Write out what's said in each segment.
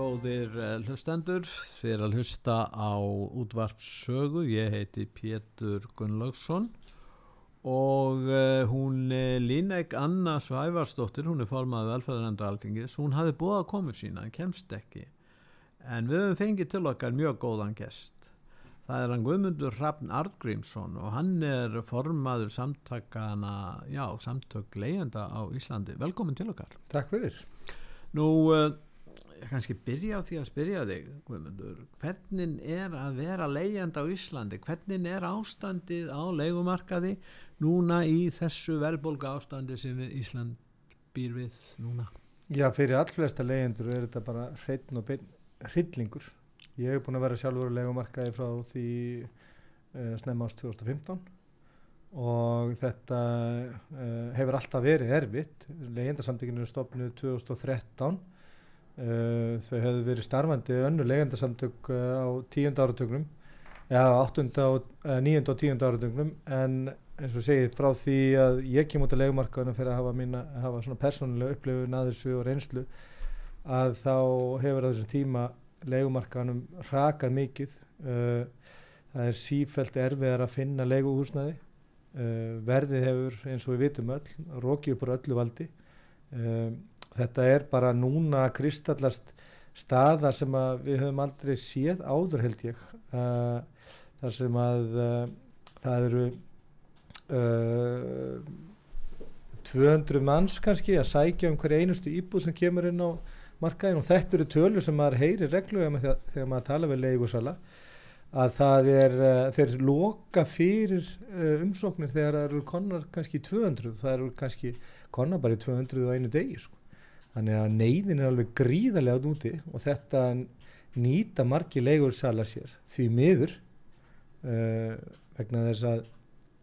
Góðir eh, hlustendur, þér að hlusta á útvarpssögu, ég heiti Pétur Gunnlaugsson og uh, hún er Líneik Anna Svævarsdóttir, hún er formaði velferðarendur alþingis, hún hafi búið að koma sína, kemst ekki, en við höfum fengið til okkar mjög góðan gest. Það er hann Guðmundur Hrafn Artgrímsson og hann er formaður samtakana, já, samtök leyenda á Íslandi. Velkomin til okkar. Takk fyrir. Nú, uh, kannski byrja á því að spyrja þig Guðmundur, hvernig er að vera leiðjandi á Íslandi, hvernig er ástandið á leigumarkaði núna í þessu verðbólga ástandi sem Ísland býr við núna? Já, fyrir allflesta leiðjendur er þetta bara hreitn og bein hryllingur. Ég hef búin að vera sjálfur á leigumarkaði frá því uh, snemma ást 2015 og þetta uh, hefur alltaf verið erfitt. Leiðjendarsamtökinu er stopnud 2013 Uh, þau hefðu verið starfandi önnu legendasamtök uh, á tíund áratögnum eða áttunda og uh, nýjunda og tíund áratögnum en eins og segið frá því að ég kem út af legumarkaðunum fyrir að hafa, mína, hafa svona persónulega upplifun að þessu og reynslu að þá hefur að þessum tíma legumarkaðunum rakað mikið. Það er sífælt erfiðar að finna leguhúsnaði verðið hefur eins og við vitum öll rókið upp á öllu valdi þetta er bara núna kristallast staðar sem við höfum aldrei séð áður held ég. Uh, þar sem að uh, það eru uh, 200 manns kannski að sækja um hverja einustu íbúð sem kemur inn á markaðin og þetta eru tölur sem maður heyri reglulega með þegar maður tala við leigusala að það er þeir loka fyrir umsóknir þegar það eru konar kannski 200 það eru kannski konar bara í 200 á einu degi sko þannig að neyðin er alveg gríðarlega át úti og þetta nýta margi leigur sala sér. Því miður uh, vegna þess að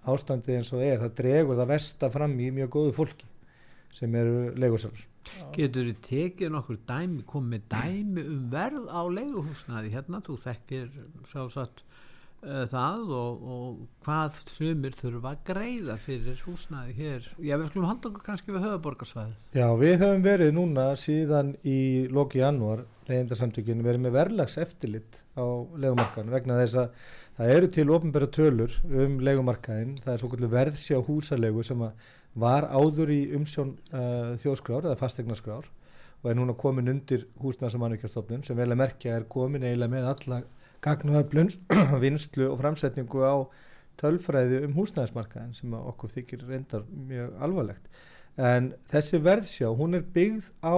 ástandið eins og er, það dregur það versta fram í mjög góðu fólki sem eru leigursalar Getur þið tekið nokkur dæmi, komið dæmi um verð á leiguhúsnaði hérna, þú þekkir uh, það og, og hvað sumir þurfa að greiða fyrir húsnaði hér. Já við skulum halda okkur kannski við höfuborgarsvæði Já við höfum verið núna síðan í loki janúar leyendarsamtökinu verið með verðlags eftirlit á legumarkaðin vegna þess að það eru til ofnbæra tölur um legumarkaðin það er svo verðsjá húsalegu sem var áður í umsjón uh, þjóðskrár eða fastegnarskrár og er núna komin undir húsnæðsamannvíkjastofnun sem vel að merkja er komin eiginlega með alla gagnuöflun, vinslu og framsetningu á tölfræði um húsnæðismarkaðin sem okkur þykir reyndar mjög alvarlegt. En þessi verðsjá, hún er byggð á,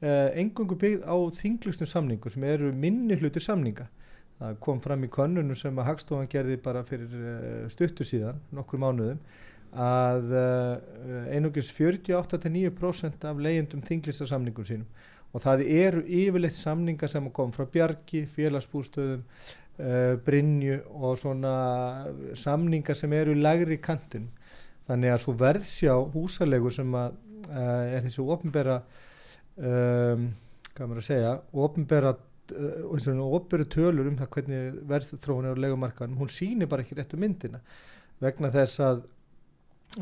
eh, engungu byggð á þinglustum samningu sem eru minni hluti samninga. Það kom fram í konunum sem að Hagstofan gerði bara fyrir eh, stuttur síðan, nokkur mánuðum, að eh, einugis 48-9% af leyendum þinglista samningum sínum og það eru yfirleitt samningar sem kom frá Bjarki, félagsbústöðum uh, Brynju og svona samningar sem eru í lagri kantun þannig að svo verðsjá húsalegu sem að, uh, er þessu ofnbæra um, hvað maður að segja ofnbæra ofnbæra tölur um það hvernig verðþróun er á legumarkaðum, hún sýnir bara ekki réttu myndina. Vegna þess að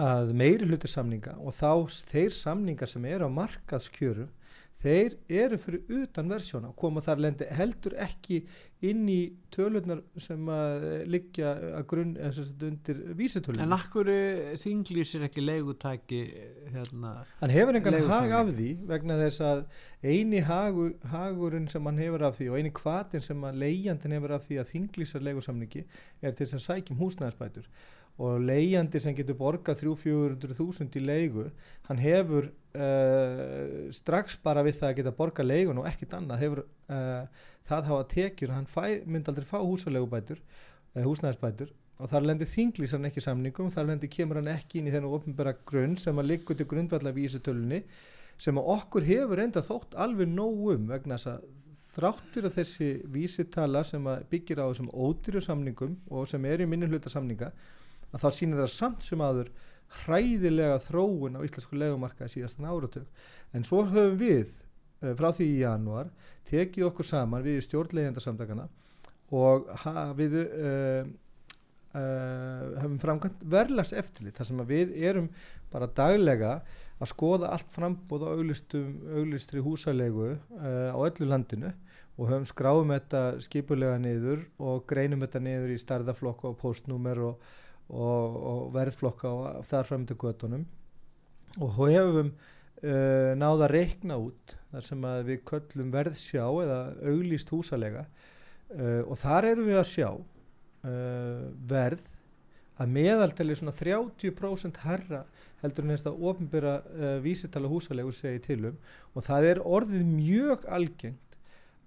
að meiri hluti samninga og þá þeir samningar sem eru á markaðskjörum þeir eru fyrir utan versjóna og koma þar lendi heldur ekki inn í tölunar sem að liggja að grunn undir vísitölun En akkur þinglýsir ekki leigutæki hérna Hann hefur engan hag af því vegna þess að eini hagu, hagurinn sem hann hefur af því og eini kvatin sem að leigjandin hefur af því að þinglýsar leigusamningi er til þess að sækjum húsnæðarsbætur og leigjandi sem getur borgað 300-400.000 í leigu hann hefur uh, strax bara við það að geta borgað leigun og ekkit annað hefur uh, það hafa tekjur hann fæ, myndi aldrei fá húsalegubætur eða húsnæðisbætur og þar lendir þinglísan ekki samningum, þar lendir kemur hann ekki inn í þennu ofnbæra grunn sem að liggur til grundvalla vísutölunni sem að okkur hefur enda þótt alveg nógum vegna þess að þráttur að þessi vísitala sem byggir á þessum ódýru samningum og sem er í minni hluta samninga að þá sýnir það samt sem aður hræðilega þróun á íslensku legumarkaði síðastan áratug. En svo höfum við uh, frá því í januar tekið okkur saman við stjórnlegendarsamtakana og við uh, uh, höfum framkvæmt verðlags eftirlit þar sem við erum bara daglega að skoða allt frambóð á auglistri húsalegu uh, á öllu landinu og höfum skráðum þetta skipulega niður og greinum þetta niður í starðaflokka og postnúmer og, og, og verðflokka og þar fram til göttunum og hefum uh, náða að reikna út þar sem við köllum verðsjá eða auglist húsalega uh, og þar erum við að sjá uh, verð að meðaltali svona 30% herra heldur þess að ofnbyrra uh, vísitala húsalegu segi tilum og það er orðið mjög algengt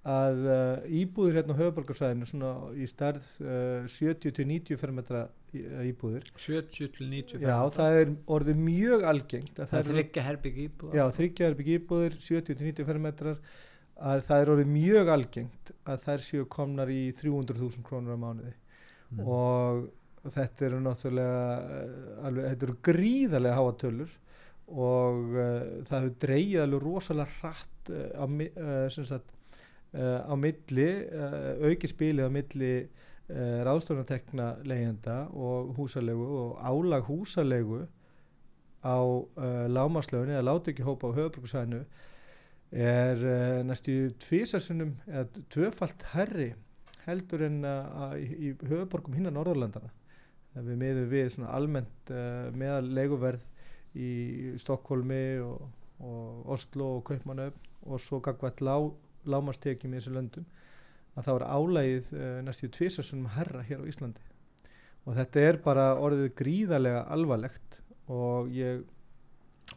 að uh, íbúðir hérna á höfuborgarsvæðinu svona í starð uh, 70-90 fermetra íbúðir. 70-90 fermetra Já, það er orðið mjög algengt Það er þryggja herbygg íbúðir Já, þryggja herbygg íbúðir 70-90 fermetrar að það er orðið mjög algengt að þær séu komnar í 300.000 krónur á mánuði. Mm. og þetta eru náttúrulega eh, alveg, þetta eru gríðarlega háatölur og uh, það hefur dreyið alveg rosalega uh, á, uh, sagt, á milli auki spilið á milli ráðstofunartekna leyenda og húsalegu og álag húsalegu á lámaslögunni eða láti ekki hópa á höfbruksvæðinu er næstu tvísarsunum eða tvöfalt herri heldur en í höfuborgum hinnan Norðurlandana við miðum við svona almennt uh, meðal leiguverð í Stokkólmi og, og Oslo og Kaupmannöfn og svo gagvært lá, lámastekjum í þessu löndum að það var álægið uh, næstíu tvisasunum herra hér á Íslandi. Og þetta er bara orðið gríðarlega alvarlegt og ég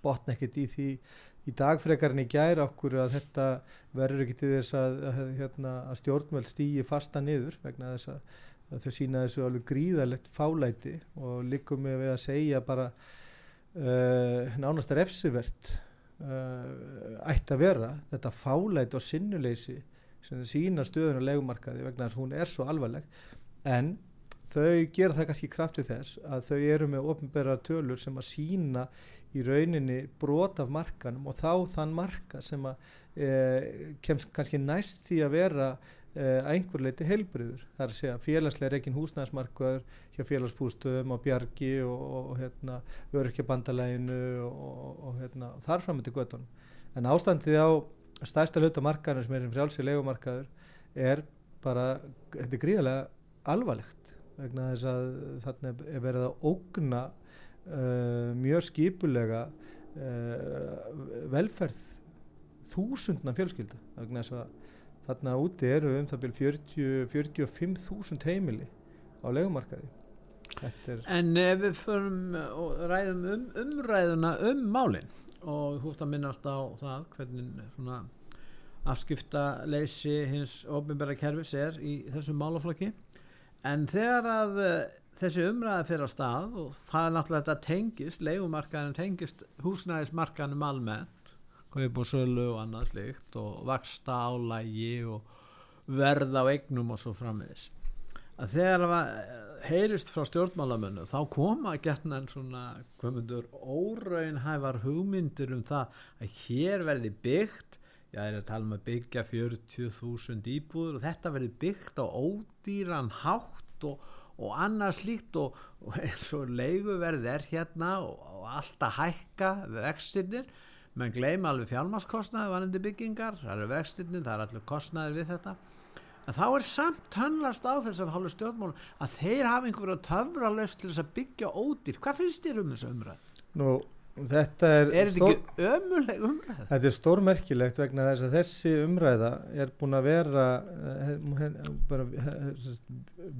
botna ekkert í því í dagfrekarinn í gæra okkur að þetta verður ekki til þess að, að, hérna, að stjórnveld stýji fasta niður vegna þess að, að þau sína þessu alveg gríðalegt fálæti og líkum við að segja bara uh, nánast er efsivert uh, ætti að vera þetta fálæti og sinnuleysi sem sína stöðun og legumarkaði vegna þess að hún er svo alvarleg. En þau gera það kannski kraftið þess að þau eru með ofnbæra tölur sem að sína í rauninni brot af markanum og þá þann marka sem að e, kemst kannski næst því að vera að einhver leiti heilbriður. Það er að segja félagslega reygin húsnæðismarkaður hjá félagsbústöðum og bjargi og, og hérna, örkjabandalæginu og, og hérna, þarfram til göttunum. En ástandið á stærsta hlutamarkaðinu sem er um frjálsið legumarkaður er bara, þetta er gríðarlega alvarlegt vegna þess að þarna er verið að ógna uh, mjög skipulega uh, velferð þúsundna fjölskylda vegna þess að þarna úti eru um það byrjum 45.000 heimili á legumarkaði En ef við förum og ræðum um umræðuna um málinn og þú ætti að minnast á það hvernig svona afskipta leysi hins ofinbæra kerfis er í þessum málaflokki. En þegar að þessi umræði fyrir að stað og það er náttúrulega þetta tengist leikumarkaðin tengist húsnæðismarkaðinum almennt kaup og sölu og annað slikt og vaksta álægi og verða á eignum og svo frammiðis að þegar það heyrist frá stjórnmálamönnum þá koma getna en svona komundur óraunhæfar hugmyndir um það að hér verði byggt já það er að tala um að byggja 40.000 íbúður og þetta verði byggt á ódýran hátt og og annað slíkt og, og eins og leiguverð er hérna og, og alltaf hækka vextinnir menn gleima alveg fjármaskostnaði vanandi byggingar, það eru vextinnir það er allir kostnaðir við þetta en þá er samt tönnlast á þess að hálfu stjórnmálum að þeir hafa einhverju töfra löst til þess að byggja ódýr hvað finnst þér um þessu umræð? Nú Þetta er, er þetta ekki ömuleg umræða? Þetta er stórmerkilegt vegna þess að þessi umræða er búin að vera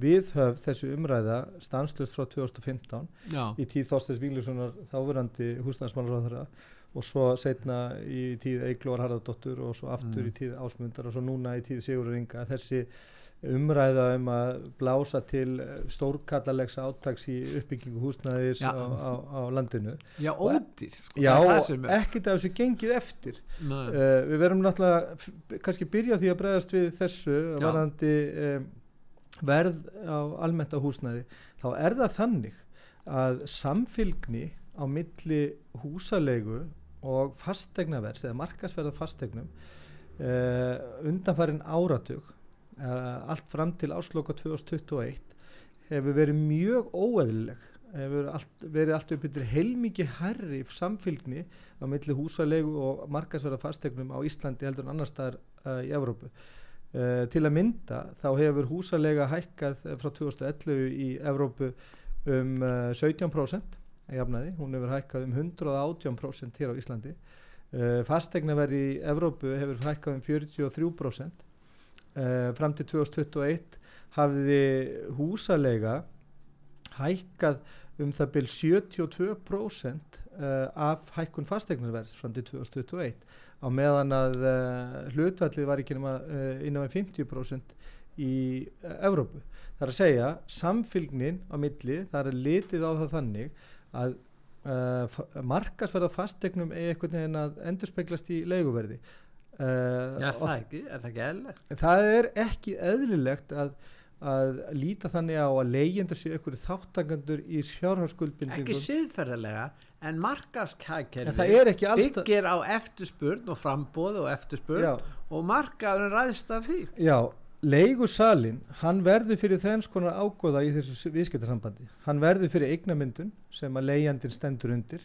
viðhöf þessi umræða stanslust frá 2015 Já. í tíð Þorstins Víglíssonar þáverandi húsnæðismannaröðara og svo setna í tíð Eiglóar Harðardóttur og svo aftur mm. í tíð Ásmundar og svo núna í tíð Sigurður Inga. Þessi umræða um að blása til stórkallalegs átags í uppbyggingu húsnæðis á, á, á landinu. Já, ódýr sko, Já, er er- ekkert af þessu gengið eftir. Uh, Við verum náttúrulega kannski byrja því að bregðast við þessu varandi um, verð á almennt á húsnæði. Þá er það þannig að samfylgni á milli húsalegu og fastegnaverðs eða markasverða fastegnum uh, undanfarin áratug uh, allt fram til ásloka 2021 hefur verið mjög óeðlileg hefur allt, verið allt upp yfir heilmikið herri samfylgni á milli húsalegu og markasverða fastegnum á Íslandi heldur en annar staðar uh, í Evrópu. Til að mynda þá hefur húsalega hækkað eh, frá 2011 í Evrópu um uh, 17% að jafnaði, hún hefur hækkað um 118% hér á Íslandi. Uh, fastegnaverð í Evrópu hefur hækkað um 43%. Uh, fram til 2021 hafði húsalega hækkað um það byrj 72% uh, af hækkun fastegnarverðs fram til 2021 á meðan að hlutvallið var ekki innan við 50% í Evrópu. Það er að segja samfylgnin á milli, það er litið á það þannig að uh, markasverða fastegnum eigi einhvern veginn að endurspeglast í leiguverði. Uh, Já, er það ekki, er það ekki eðlilegt? það er ekki eðlilegt að, að líta þannig á að leyendur séu einhverju þáttakandur í Ekki fjárhagsskuldbindingum siðferðilega en ekki alls byggir á eftirspurn og frambóð og eftirspurn já, og markaðurinn ræðist af því já, leigusalinn hann verður fyrir þrenns konar ágóða í þessu viðskiptasambandi. Hann verður fyrir eignamyndun sem að leyjandinn stendur undir.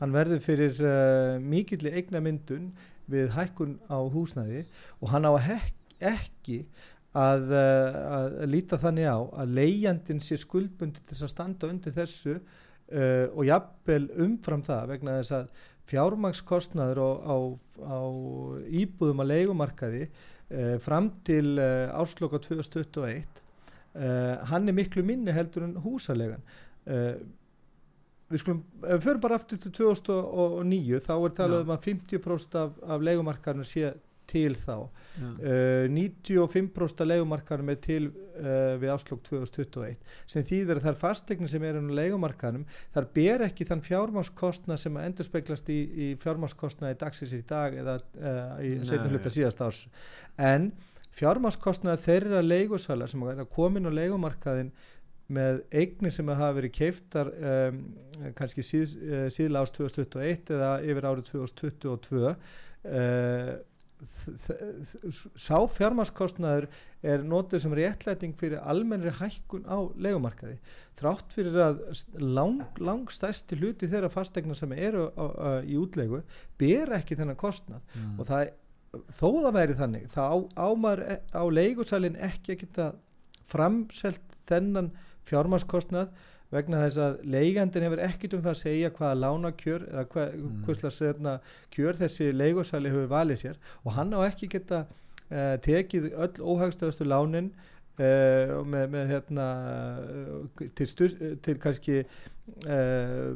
Hann verður fyrir uh, mikilli eignamyndun við hækkun á húsnæði og hann á hek, ekki að, uh, að líta þannig á að leigjandinn sé skuldbundi til þess að standa undir þessu uh, og jafnvel umfram það vegna þess að fjármagskostnaður á, á, á íbúðum að leigumarkaði uh, fram til uh, ásloka 2021 uh, hann er miklu minni heldur en húsalegan. Uh, við skulum, ef við förum bara aftur til 2009 þá er talað um að 50% af, af leigumarkaðinu sé til þá. Uh, 95% af leigumarkaðum er til uh, við áslokk 2021 sem þýðir að þær fastegnir sem eru á leigumarkaðum þar ber ekki þann fjármagskostnað sem að endur speglast í, í fjármagskostnaði dagsins í dag eða uh, í setjum hluta síðast árs. En fjármagskostnaði þeirra leigusala sem er að komin á leigumarkaðin með eignir sem hafa verið keiftar um, kannski síð, síðla árs 2021 eða yfir árið 2022 uh, þ- þ- sá fjármaskostnaður er notuð sem réttlæting fyrir almennri hækkun á legumarkaði þrátt fyrir að lang, lang stærsti hluti þeirra fastegna sem eru á, á, í útlegu ber ekki þennan kostnað Mm. og það þó það væri þannig þá á, á, maður, e- á leigusalinn ekki að geta framselt þennan fjármaskostnað vegna þess að leigandinn hefur ekkit um það að segja hvaða lánakjör eða hvað, Mm. hvers mm. kjör þessi leigusali hefur valið sér og hann á ekki geta uh, tekið öll óhagstæðustu lánin uh, með, með hérna uh, til, stu, til kannski uh,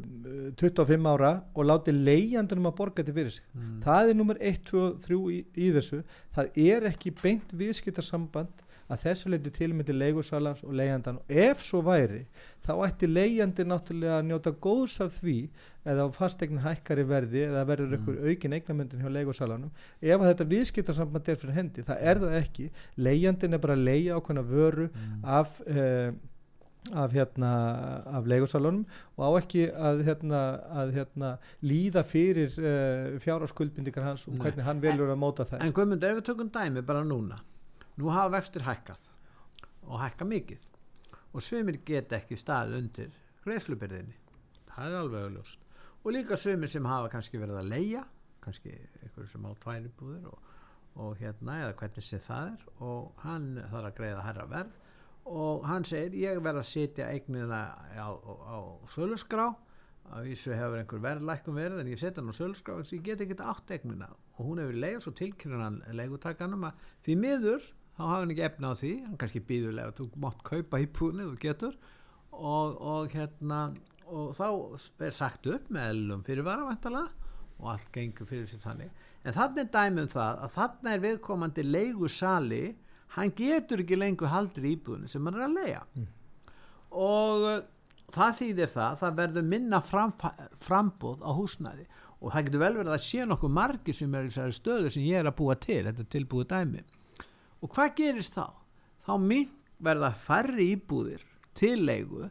25 ára og láti leigjandunum að borga þetta fyrir sig Mm. það er nummer 1, 2 og 3 í, í þessu það er ekki beint viðskiptarsamband að þessu leiti tilmyndi leigusalans og leigandan og ef svo væri þá ætti leigjandi náttúrulega að njóta góðs af því eða fastegnin hækkar í verði eða verður Mm. ykkur aukin eignamyndin hjá leigusalanum ef að þetta viðskiptarsamband er fyrir hendi það er það ekki, leigjandin er bara að leigja ákveðna vöru Mm. af uh, af hérna af leigusalunum og á ekki að hérna, að hérna líða fyrir uh, fjáraskuldbindingar hans og Nei. hvernig hann velur að móta þær En Guðmund, ef við tökum dæmi bara núna nú hafa vextir hækkað og hækka mikið og sömur geta ekki staðið undir greiðslubyrðinni. Það er alveg auðljóst og líka sömur sem hafa kannski verið að leia kannski einhverju sem á tværi búðir og, og hérna eða hvernig sé það er og hann þarf að greiða herra verð og hann segir ég verð að setja eignina á, á, á sölusgrá að vísu hefur einhver verðlækkum verið en ég setja hann á sölusgrá að ég get ekki átt eignina. Og hún hefur leið og svo tilkynna hann leigutakanum að því miður þá hafa hann ekki efna á því hann kannski býðulega, þú mátt kaupa íbúðinni þú getur. Og, og hérna og þá er sagt upp með ellum fyrirvara og allt gengur fyrir sér þannig. En þannig er dæmi um það að þannig er viðkomandi leigusali hann getur ekki lengur haldir íbúðinu sem hann er að leia og uh, það þýðir það það verður minna fram, frambóð á húsnæði. Og það getur vel verið að sé nokkuð margi sem er í stöðu sem ég er að búa til þetta er tilbúið dæmi og hvað gerist þá? þá minn verða færri íbúðir til leigu.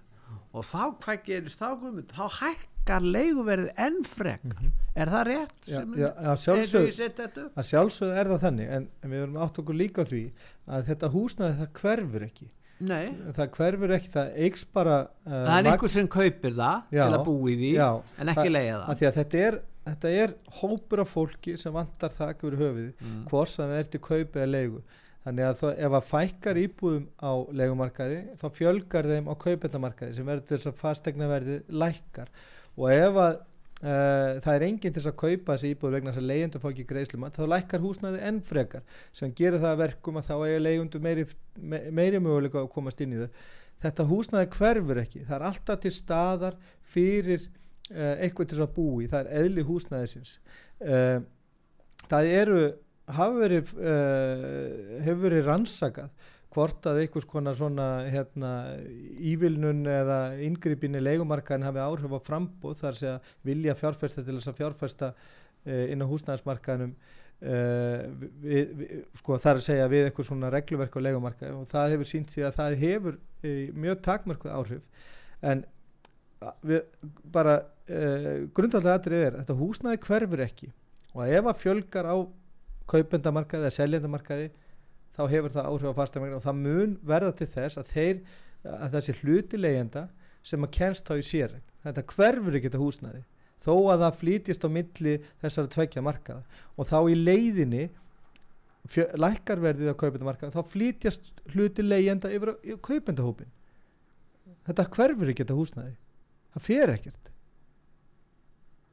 Og þá hvað gerist þá Guðmund? þá hækkar leiguverðið enn frekar. Er það rétt? Já, já, að sjálfsögðu- að sjálfsögðu er það þannig en, en við erum átt okkur líka því að þetta húsnæði það hverfur ekki. Nei, það hverfur ekki, það eigs bara uh, það er einhver sem kaupir það Já, til að búi því já, en ekki leiða að það. því að þetta er, þetta er hópur af fólki sem vantar þak yfir höfuði Mm. hvort sem það er til kaupi eða leigu þannig að það, ef að fækkar íbúðum á leigumarkaði þá fjölgar þeim á kaupendamarkaði sem verður þess að fastegna verði lækkar. Og ef að Uh, það er enginn til að kaupa þessi íbúður vegna þess að leyendur fá ekki greiðslum þá lækkar húsnæði enn frekar sem gerir það að verkum að þá eiga leyendur meiri, me, meiri möguleika að komast inn í þau. Þetta húsnæði hverfur ekki. Það er alltaf til staðar fyrir uh, eitthvað til að búi það er eðli húsnæðisins. Uh, það eru hafa verið uh, hefur verið rannsakað hvort að einhvers konar svona hérna, ívilnun eða inngripin í leigumarkaðin hafi áhrif á frambóð þar sé að vilja fjárfesta til þess að fjárfesta uh, inn á húsnæðismarkaðinum uh, við, við, sko þar segja við eitthvað svona regluverk á leigumarkaðin og það hefur sínt sig að það hefur uh, mjög takmörkuð áhrif. En við bara grundvallega atrið er þetta húsnæði hverfur ekki. Og ef að fjölgar á kaupendamarkaði eða seljendamarkaði þá hefur það áhrif á fastamægna og það mun verða til þess að þeir að þessi hluti leyenda sem að kennst þá í sér þetta hverfur ekki þetta húsnæði þó að það flýtist á milli þessara tveggja markaða og þá í leiðinni fjö, lækkarverðið á kaupendamarkaði þá flýtjast hluti leyenda yfir kaupendahópin þetta hverfur ekki þetta húsnæði. Það fer ekkert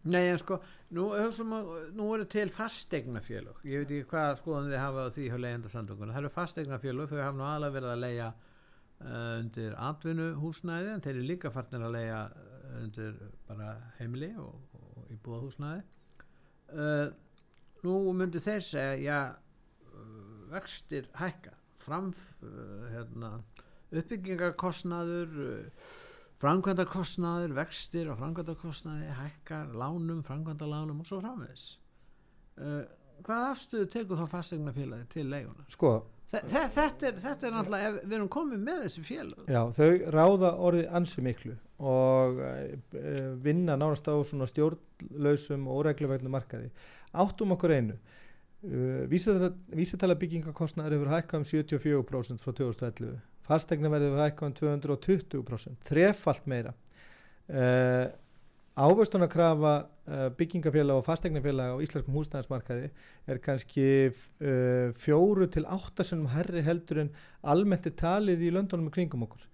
Nei, en sko, nú, nú eru til fastegnafélög ég veit ekki hvað skoðan þið hafa á því hjá leiðendasamtökunum það eru fastegnafélög, þau hafa nú aðlega verið að leiða uh, undir atvinnuhúsnæði en þeir eru líka farnir að leiða uh, undir bara heimili og, og íbúðahúsnæði uh, nú myndi þeir segja já, vextir hækka. Framf uh, hérna, uppbyggingarkostnaður uh, framkvæmdakostnaður, vextir og framkvæmdakostnaði, hækkar, lánum, framkvæmdalánum og svo framvegis. Uh, hvað afstöðu tekur þá fastegnafélagi til leiguna? sko, Þe þe þetta, er, þetta er náttúrulega, ef við erum komið með þessi félag. Já, þau ráða orðið ansi miklu og e, vinna nánast á svona stjórnlausum og óregluverðinu markaði. Áttum okkur einu. Uh, Vísitala byggingakostnaður hefur hækkað um 74% frá 2011. Fastegnaverði hefur hækkað um 220%. Þrefalt meira. Uh, Ávöstunarkrafa uh, byggingafélag og fastegnafélag á íslenskum húsnæðismarkaði er kannski uh, fjóru til áttasunum herri heldur en almennt er talið í löndunum í kringum okkur.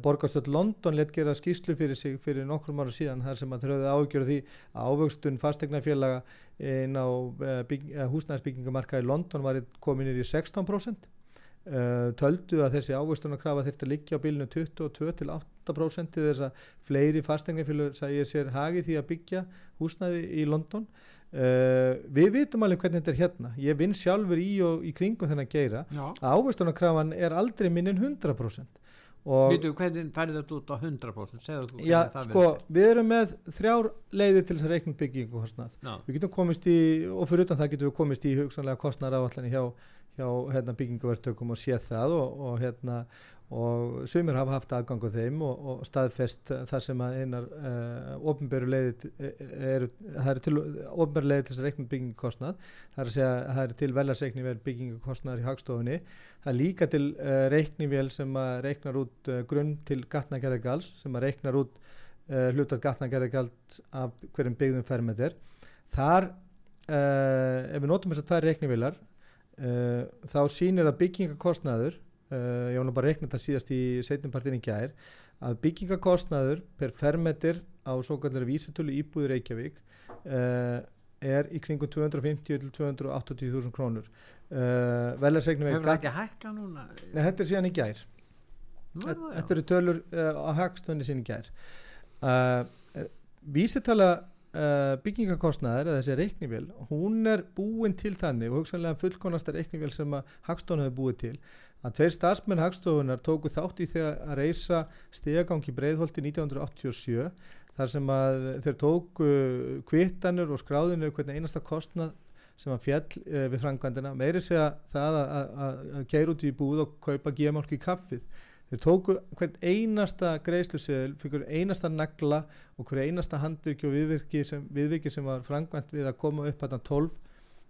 Borgarstöld London let gera skýslu fyrir sig fyrir nokkrum ára síðan þar sem að þrjóði ágjörði því að ávöxtun fastegnafélaga inn á bygg, húsnæðisbyggingamarkaði í London var komin í 16%. Uh, töldu að þessi ávöxtunarkrafa þurfti að liggja á bilinu 22 til 8% til þess að fleiri fastegnafélög sagði sér hagi því að byggja húsnæði í London uh, við vitum alveg hvernig þetta er hérna ég vinn sjálfur í og í kringum þennan geira Já. að ávöxtunarkrafan er aldrei minn en 100% og Vitu, hvernig færið þetta út á 100%? Segðu okkur já, sko, við erum með þrjár leiðir til þess að reikna byggingu Já. við getum komist í, og fyrir utan það getum við komist í hugsanlega kostnæðar áallan hjá, hjá hérna, byggingavertökum og séð það og, og hérna og sumir hafa haft aðgang á þeim og, og staðfest þar sem að einar uh, ofnbæru leiði eru, það eru til ofnbæru leiði til þess að reikna byggingakostnað það er að segja að það er til veljarsreikni vel byggingakostnaðar í hagstofunni. Það er líka til uh, reiknivél sem að reiknar út uh, grunn til gatnagerðagals sem að reiknar út uh, hlutat gatnagerðagald af hverjum byggðum fermetir þar ef við notum þess að tvær reiknivélar uh, þá sýnir að byggingakostnaður uh, ég var nú bara að reikna þetta síðast í setjumpartin í gær að byggingakostnaður per fermetir á svo kallar vísitölu íbúður Reykjavík uh, er í kringum 250 til 280 þúsund krónur. Veljarsreiknum Hefur það ekki hækka núna? Nei, þetta er síðan í gær. Nú, Þetta eru tölur á hagstunni sín í gær. Vísitala uh, byggingakostnaðar eða þessi reiknivél hún er búin til þannig og hugsanlega fullkonasta reiknivél sem að hagstun hefur búið til að tveir starfsmenn hagstofunar tóku þátt í þegar að reysa stegagangi breiðholti 1987 þar sem að þeir tóku kvittanur og skráðinu hvernig einasta kostnað sem að fjall e, við frangvandina meiri segja það að keira út í búð og kaupa gemálki kaffið þeir tóku hvern einasta greiðsluseðil fyrir einasta nagla og hver einasta handvirkji og viðvirkji sem, viðvirkji sem var frangvænt við að koma upp að 12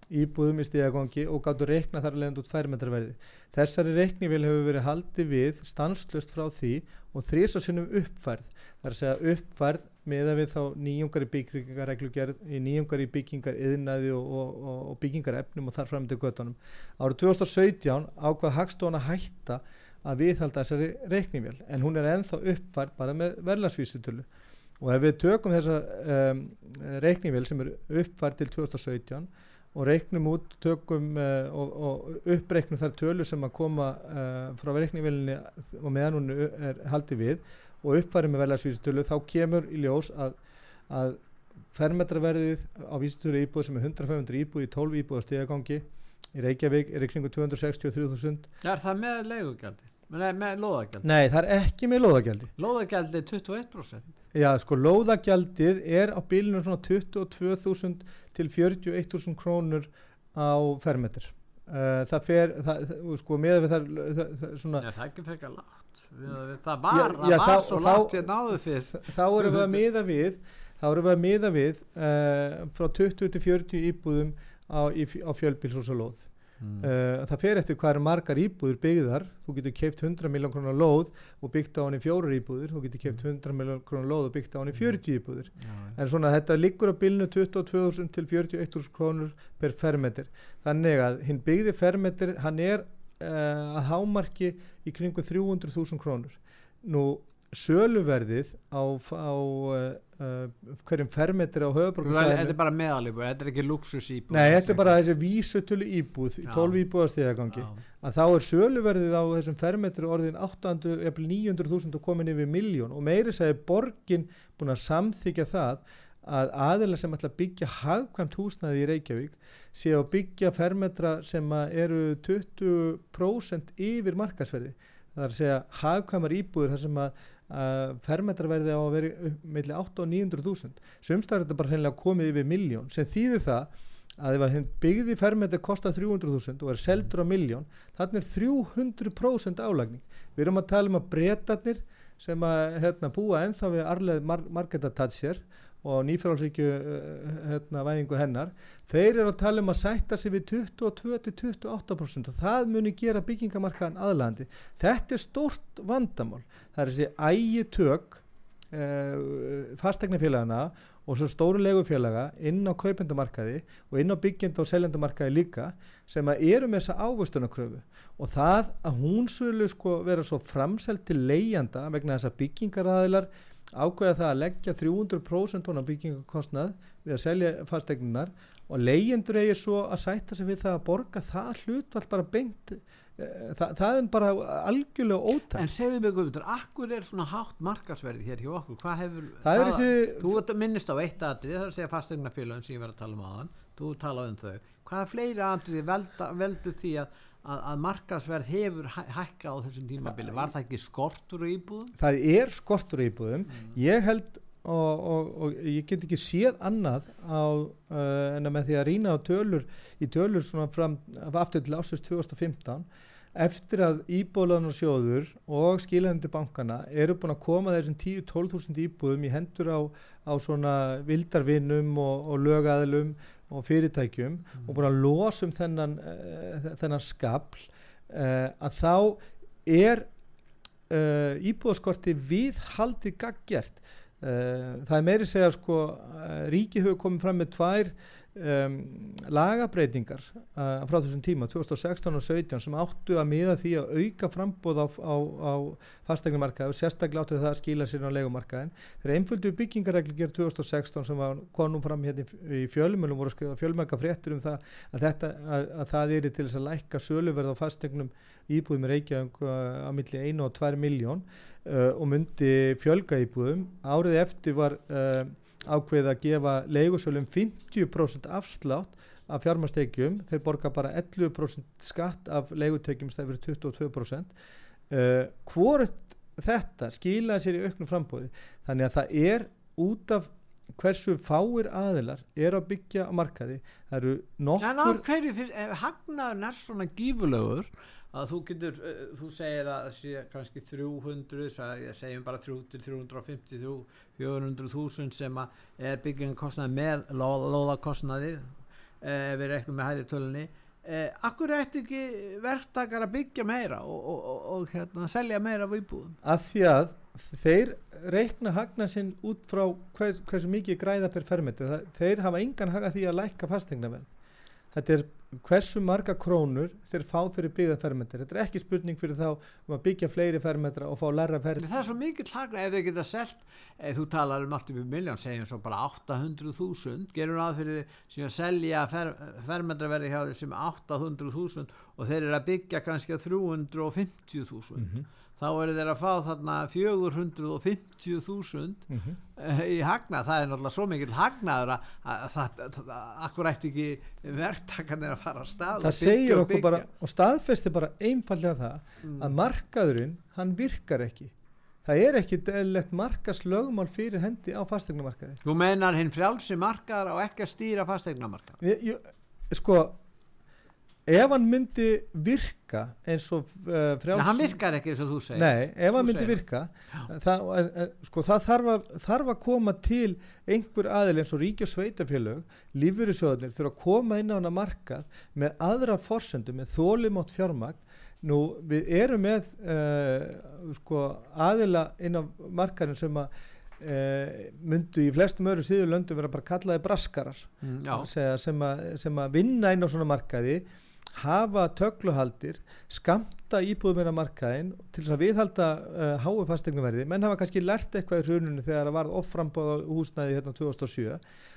íbúðum í stíðagongi og gáttu reikna þar leðand út færmetrarverði. Þessari reiknivél hefur verið haldið við stanslust frá því og þrís og sinnum uppfærð. Það er að segja uppfærð með að við þá nýjungar í byggingareglugjörð, í nýjungar í byggingar yðnaði og, og, og, og byggingar efnum og þar fram til göttunum. Árið 2017 ákvað Hagstofan að hætta að viðhalda þessari reiknivél en hún er enþá uppfærð bara með verðlagsvísutölu og ef við tökum þessa um, reiknivél sem er uppfærð til 2017 og reiknum út, tökum uh, og, og uppreiknum þar tölur sem að koma uh, frá reikningvelinni og meðan hún er haldið við og uppfærið með veljarsvísitölu þá kemur í ljós að, að fermetraverðið á vísitölu íbúð sem er 100-500 íbúð í 12 íbúð á stegagangi í Reykjavík er ykkur 263.000 Er það með legugjaldi? Nei, með lóðagjaldi? Nei, það er ekki með lóðagjaldi Lóðagjaldi er 21% Já, sko, lóðagjaldið er á bílinu svona 22.000 til 41.000 krónur á fermetur. Uh, það fer, það, sko, með við það, það, það svona... Já, það er ekki frekar lágt. Það var, já, já, það var svo lágt við náðu fyrr. Þá erum við að miða við, þá erum við að miða við uh, frá 20 til 40 íbúðum á, á fjölbíls og svo lóð. Mm. Uh, það fer eftir hvað er margar íbúður byggðar. Þú getur keift 100 miljón krónar lóð og byggt á hann í fjórar íbúður þú getur keift 100 miljón krónar lóð og byggt á hann í 40 íbúður ja. en svona þetta liggur á bilnu 22.000 til 41.000 krónur per fermeter. Þannig að hinn byggði fermeter hann er uh, að hámarki í kringu 300.000 krónur. Nú söluverðið á, á uh, hverjum fermetri á höfuborgarsvæðinu Þetta er bara meðalíbúð, þetta er ekki luxus íbúð Nei, þetta er bara þessi vísutölu íbúð í 12 íbúðastíðagangi að þá er söluverðið á þessum fermetri orðin 800-900.000 og komin yfir miljón og meiri segir borgin búin að samþykja það að aðeins sem ætla að byggja hagkvæmt húsnaði í Reykjavík sé að byggja fermetra sem eru 20% yfir markasverði það er að segja hagkvæmar íbúður þar sem að Uh, fermetraverði á að vera meðli 8 og 900.000 sumstar er þetta bara hennilega komið yfir miljón sem þýðir það að ef byggði fermetri kostar 300.000 og er seldur á miljón þannig er 300% álagning. Við erum að tala um að breytarnir sem að hérna, búa enþá við arleð mar marketatatsér og nýfrálsíkju uh, hérna, væðingu hennar þeir eru að tala um að sætta sig við 22-28% og það muni gera byggingamarkaðan aðlandi þetta er stort vandamál. Það er þessi ægi tök uh, fastegnafélagana og svo stóru legufélaga inn á kaupendamarkaði og inn á byggjenda og seljendamarkaði líka sem að eru með þessa ávöstunarkröfu og það að hún skulle sko vera svo framselt til leigjanda vegna þess að byggingaræðilar ákveða það að leggja 300% á byggingakostnað við að selja fastegnunar og leyendur eigir svo að sætta sig við það að borga það hlutvall bara beint eh, Þa, það er bara algjörlega ótækt. En segðu mig Guðmundur, akkur er svona hátt markasverði hér hjá okkur, hvað hefur það það, þessi... þú minnist á eitt aðrið það er að segja fastegnafélagin sem ég verði að tala um aðan þú tala um þau, hvaða fleiri aðrið veldu því að að, að markasverð hefur hækka á þessum tímabili, var það ekki skortur í íbúðum? Það er skortur í íbúðum mm. ég held og, og, og ég get ekki séð annað á, uh, en að með því að rýna á tölur í tölur svona fram aftur til ásins 2015 eftir að íbúðlanursjóður og skilæðandi bankana eru búin að koma þessum 10-12.000 íbúðum í hendur á, á svona vildarvinnum og, og lögaðlum og fyrirtækjum mm. og búin að losa um þennan, uh, þennan skabl uh, að þá er uh, íbúðaskorti við haldið gaggjert það er meiri segja sko ríkið hefur komið fram með tvær um, lagabreitingar uh, frá þessum tíma 2016 og 2017 sem áttu að miða því að auka frambóð á, á, á fastegnumarkaði og sérstaklega áttu það að skila sér á legumarkaðin þegar einföldu byggingaregli gerð 2016 sem var konum fram hérna í fjölmjölum voru að skrifa fjölmjölga fréttur um það að, þetta, að, að það er til þess að lækka söluverð á fastegnum íbúðum í Reykjavík uh, á milli 1 og 2 miljón uh, og myndi fjölga íbúðum. Árið eftir var uh, ákveðið að gefa leigusölum 50% afslátt af fjármastekjum, þeir borga bara 11% skatt af leigutekjum stæði fyrir 22% uh, hvort þetta skilaði sér í auknum frambóði þannig að það er út af hversu fáir aðilar er að byggja á markaði það eru En á nokkur hverju fyrir, ef hagnaðurinn er svona gífulegur að þú getur, uh, þú segir að kannski 300, svo- ég segjum bara 3 til 350, 400 þúsund sem að er byggingarkostnaði með ló- lóðakostnaði eh, við reknum með hæri tölunni. Eh, akkur ætti ekki verktakar að byggja meira og, og, og, og hérna, selja meira af íbúðum? Að því að þeir reikna hagna sinn út frá hver, hversu mikið græða per fermetri þeir hafa engan haga því að lækka fastegnaverð þetta er hversu marga krónur þeir fá fyrir byggða fermetri þetta er ekki spurning fyrir þá um að byggja fleiri fermetra og fá læra En fermetri það er svo mikill hagna ef þau geta selt ef þú talar um allt í miljón segjum svo bara 800.000 gerur að fyrir sem að selja fer, fermetraverði hjá þeir sem 800.000 og þeir eru að byggja kannski að 350.000 Mhm. Þá eru þeir að fá þarna 450.000 mm -hmm. í hagna, það er náttúrulega svo mikill hagnaður að, að, að, að, að akkur ætti ekki verktakarnir að fara að stað það segir okkur bara og staðfesti bara einfallega það Mm. að markaðurinn hann virkar ekki. Það er ekki eðlilegt markaslögumál fyrir hendi á fastegnamarkaði Þú meinar hinn frjálsi markaðar á ekki að stýra ég, sko ef hann myndi virka eins og uh, frjáls hann virkar ekki eins og þú segir. Nei, ef Þú hann myndi segir. virka það, en, en, sko, það þarf, að, þarf að koma til einhver aðil eins og ríki og sveitafélög lífyrirsjóðnir þurfa að koma inn á hana markað með aðra forsendu með þólimátt fjármagn. Nú við erum með uh, sko, aðila inn á markaðin sem að uh, myndu í flestum öðru síður löndum vera bara kallaði braskarar Mm, sem, að, sem að vinna inn á svona markaði hafa tögluhaldir skamta íbúðum meira markaðin til þess að viðhalda uh, háu fastegnuverði menn hafa kannski lært eitthvað í hruninu þegar það varð offrambóð á húsnæði hérna 2007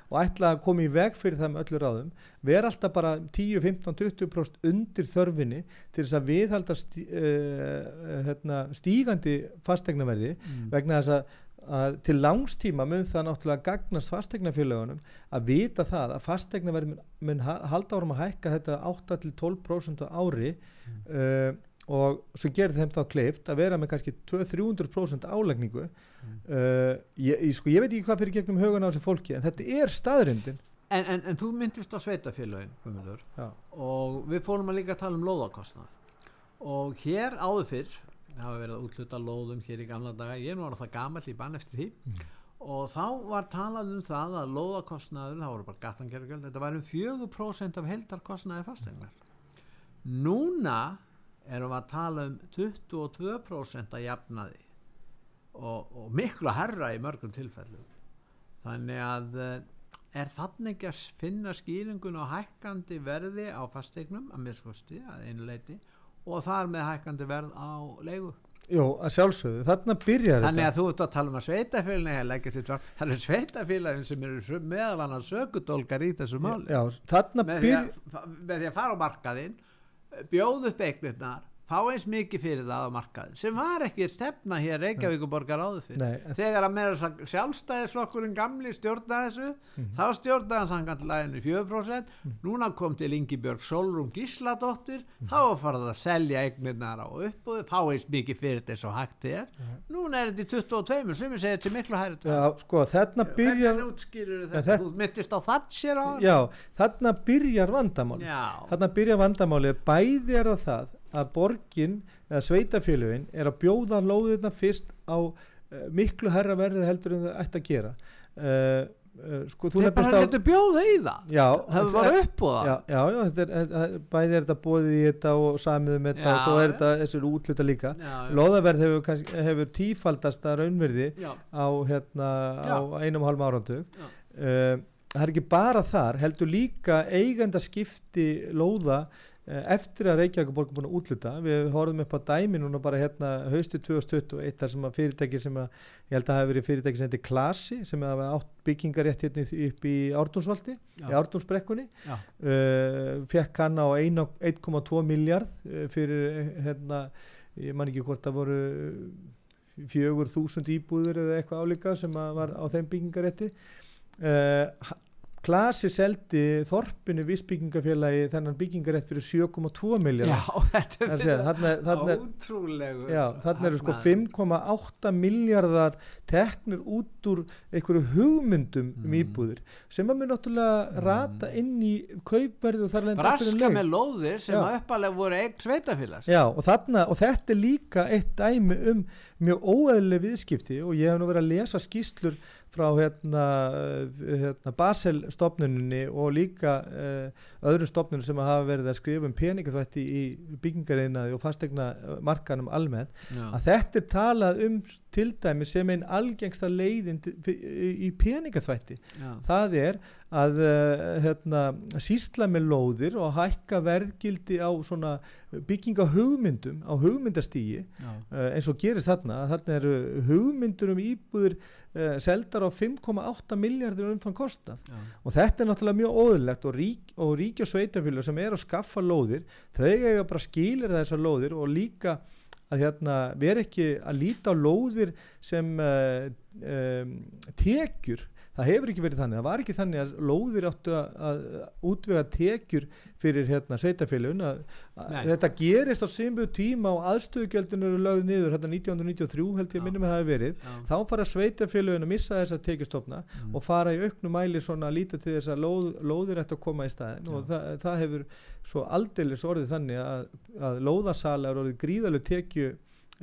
og ætla að koma í veg fyrir það með öllu ráðum vera alltaf bara 10, 15, 20% undir þörfinni til þess að viðhalda stí, uh, hérna, stígandi fastegnaverði Mm. vegna þess að, að til langstíma mun það náttúrulega gagnast fastegnafélögunum að vita það að fastegnaverð mun, mun ha- halda árum að hækka þetta 8-12% á ári uh, og svo gerir þeim þá kleift að vera með kannski 200-300% álegningu uh, ég, ég, sko, ég veit ekki hvað fyrir gegnum hugan á þessu fólki en þetta er staðrindin En, en, en þú myndist á Já. og við fórum að líka að tala um lóðakostnað. Og hér áður fyrr hafa verið að útluta lóðum hér í gamla daga. Ég er nú alveg það gamall í bann eftir því. Og þá var talað um það að lóðakostnaður, það voru bara gattangerðgjöld þetta var um 4% af heldarkostnaði fastegnar núna erum við að tala um 22% að jafnaði og, og miklu herra í mörgum tilfellum. Þannig að eh, er þannig ekki að finna skýringun á hækkandi verði á fasteignum að miskosti að einu leiti og þar með hækkandi verð á leigu. Jó, að sjálfsögðu, þarna byrjar þannig þetta. að þú ert að tala um að sveitafélagin það eru sveitafélagin sem eru meðal annars sökudólkar í þessu máli. Já, þarna byrjar að, með því að fara á markaðinn bjóð upp eignirnar fá eins mikið fyrir það á markaðin sem var ekki stefna hér Reykjavíkuborgar áður fyrir Nei, þegar að meira sjálfstæðisflokkurinn gamli stjórna þessu Mhm. þá stjórnaði hann samkvæmt læginu 4% núna kom til Ingibjörg Solrún Gísladóttir Mhm. þá var farið að selja eignirnar á uppbúðu fá eins mikið fyrir þess og hægt er. Núna er þetta í 22 sem segi þetta er miklu hæri Já, sko, þarna byrjar Ja, þetta, þetta- þú mittist á Thatcher á Já, þarna byrjar vandamáli Já. þarna byrjar vandamáli bæði er það að borgin eða sveitafélögin er að bjóða lóðina fyrst á uh, miklu herra verði heldur en það ætti að gera. Uh, uh, sko þeir bara á getur bjóða í það. Já, það var uppbúða já, já, já þetta er, þetta er, bæði er þetta bóðið í þetta og samiðum þetta Já, og svo er þetta þessu útluta líka. Lóðaverð hefur, hefur tífaldasta raunverði á, hérna, á einum og hálfum árandug það er ekki bara þar heldur líka eigenda skipti lóða eftir að Reykjavík borg er búin að útluta við horfum upp á dæmi núna bara hérna hausti 2021 þar sem að fyrirtæki sem að ég held að hafi verið fyrirtæki sem heitir Klasi sem hafa átt byggingarétt hérna upp í Ártúnsvaldi í Ártúnsbrekkunni. Uh, fekk hann á 1 1,2 miljard uh, fyrir eh, hérna, ég man ekki hvort það voru fjögur þúsund íbúður eða eitthvað álíka sem að var á þeim byggingarétti uh, Klasi seldi þorpinu vissbyggingafélagi þennan byggingarétt fyrir 7,2 miljard Já, þetta er þarna ótrúlegu Já, þarna eru sko 5,8 miljardar teknir út úr einhverju hugmyndum um Mm. íbúðir sem að mér náttúrulega rata inn í kaupverði og þar lendi Braska með lóðir sem uppalega voru eign sveitafélags Já, og, þarna, og þetta er líka eitt dæmi um mjög óeðlega viðskipti og ég hef nú verið að lesa skýslur frá hérna, uh, hérna Basel stopnuninni og líka uh, öðrum stopnunum sem hafa verið að skrifa um peningaþvætti í byggingariðnaði og fastegna markanum almennt að þetta er talað um til dæmi sem einn algengsta leiðin í peningaþvætti Já. það er að uh, hérna, sísla með lóðir og hækka verðgildi á svona byggingahugmyndum á hugmyndastígi Já. uh, eins og gerist þarna þarna eru hugmyndur um íbúður uh, seldar á 5,8 miljardir umfram kostnað Já. og þetta er náttúrulega mjög óðurlegt og rík og, rík og sveitafélag sem er að skaffa lóðir þau eiga bara skilir þessar lóðir og líka að hérna vera ekki að líta á lóðir sem uh, um, tekjur það hefur ekki verið þannig, það var ekki þannig að lóðir áttu að, að útvega tekjur fyrir hérna sveitafélagun að, að Nei. þetta gerist á simbu tíma og aðstöðugjöldin eru lögð niður hérna 1993 held ég Já. minnum að það hafi verið Já. þá fara sveitafélagin að missa þessa tekjustofna Mm. og fara í auknum mæli svona að líta til þess að lóð, lóðir ætti að koma í staðin og það, það hefur svo aldeilis orðið þannig að, að lóðasala er orðið gríðalegu tekju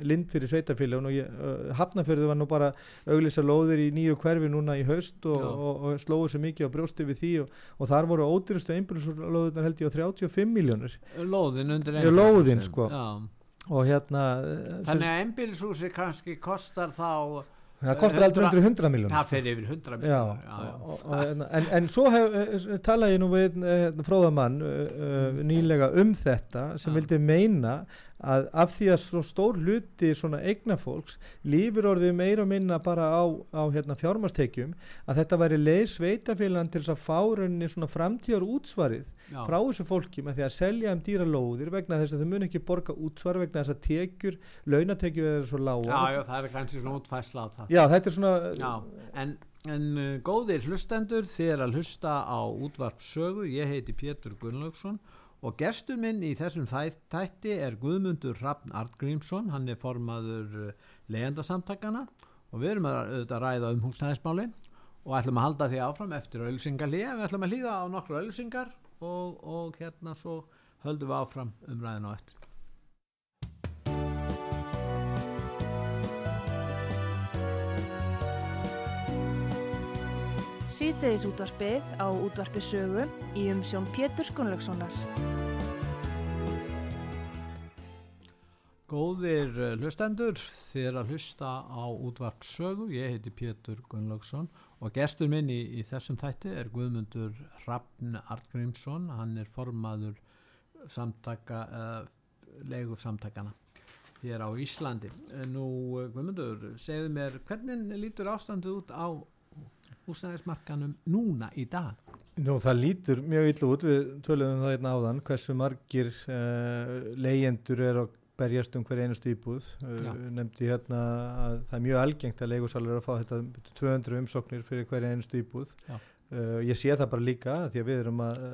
lind fyrir sveitafélagun og ég, uh, Hafnafjörðu var nú bara auglýsa lóðir í nýju hverfi núna í haust og, og, og slóðu svo mikið á brjósti við því og, og þar voru ódýrustu einbjörnslóðunar held ég á 35 miljónur Lóðin undir Já, lóðin, sko. Já. og hérna Þannig að einbýlishúsi kannski kostar þá það kostar aldrei undir 100 miljónur Það fer yfir 100 Já, miljonar og, og, og, en, en svo hef, talaði ég nú við uh, fróðamann uh, nýlega um þetta sem vildi meina að af því að stór hluti svona eignafólks lífur orðið meira og minna bara á, á hérna, fjármastekjum að þetta væri leið sveitafélagan til þess að fá rauninni svona framtíðar útsvarið Já. frá þessu fólki með því að selja um dýra lóðir vegna þess að þau mun ekki borga útsvar vegna þess að tekjur, launatekjur eru svo lága Já, já, það er kannski svona útfæsla á það. Já, þetta er svona Já, en, en uh, góðir hlustendur þið er að hlusta á útvarp sögu ég heiti Pétur Gunnlaugsson og gestur minn í þessum þæ- þætti er Guðmundur Hrafn Artgrímsson hann er formaður uh, leyendasamtakana og við erum að, að ræða um húsnæðismálin. Og ætlum að halda því áfram eftir auðlýsingarlíða við ætlum að hlýða á nokkru auðlýsingar og, og hérna svo höldum við áfram umræðin á eftir Síðdeðis útvarpið á útvarpi sögu í umsjón Pétur Gunnlaugssonar. Góðir eh, hlustendur, er að hlusta á útvart sögu, ég heiti Pétur Gunnlaugsson og gestur minn í, í þessum þætti er Guðmundur Hrafn Artgrímsson, hann er formaður samtaka, uh, legur samtakana hér á Íslandi. Eh, Nú eh, Guðmundur, segðu mér, hvernig lítur ástandið út á húsnæðismarkanum núna í dag? Nú það lítur mjög illa út, við töluðum það einna áðan, hversu margir uh, leyendur er að berjast um hver einustu íbúð. Uh, nefndi hérna að það er mjög algengt að leigusalur er að fá þetta 200 umsóknir fyrir hver einustu íbúð. Uh, ég sé það bara líka því að við erum að,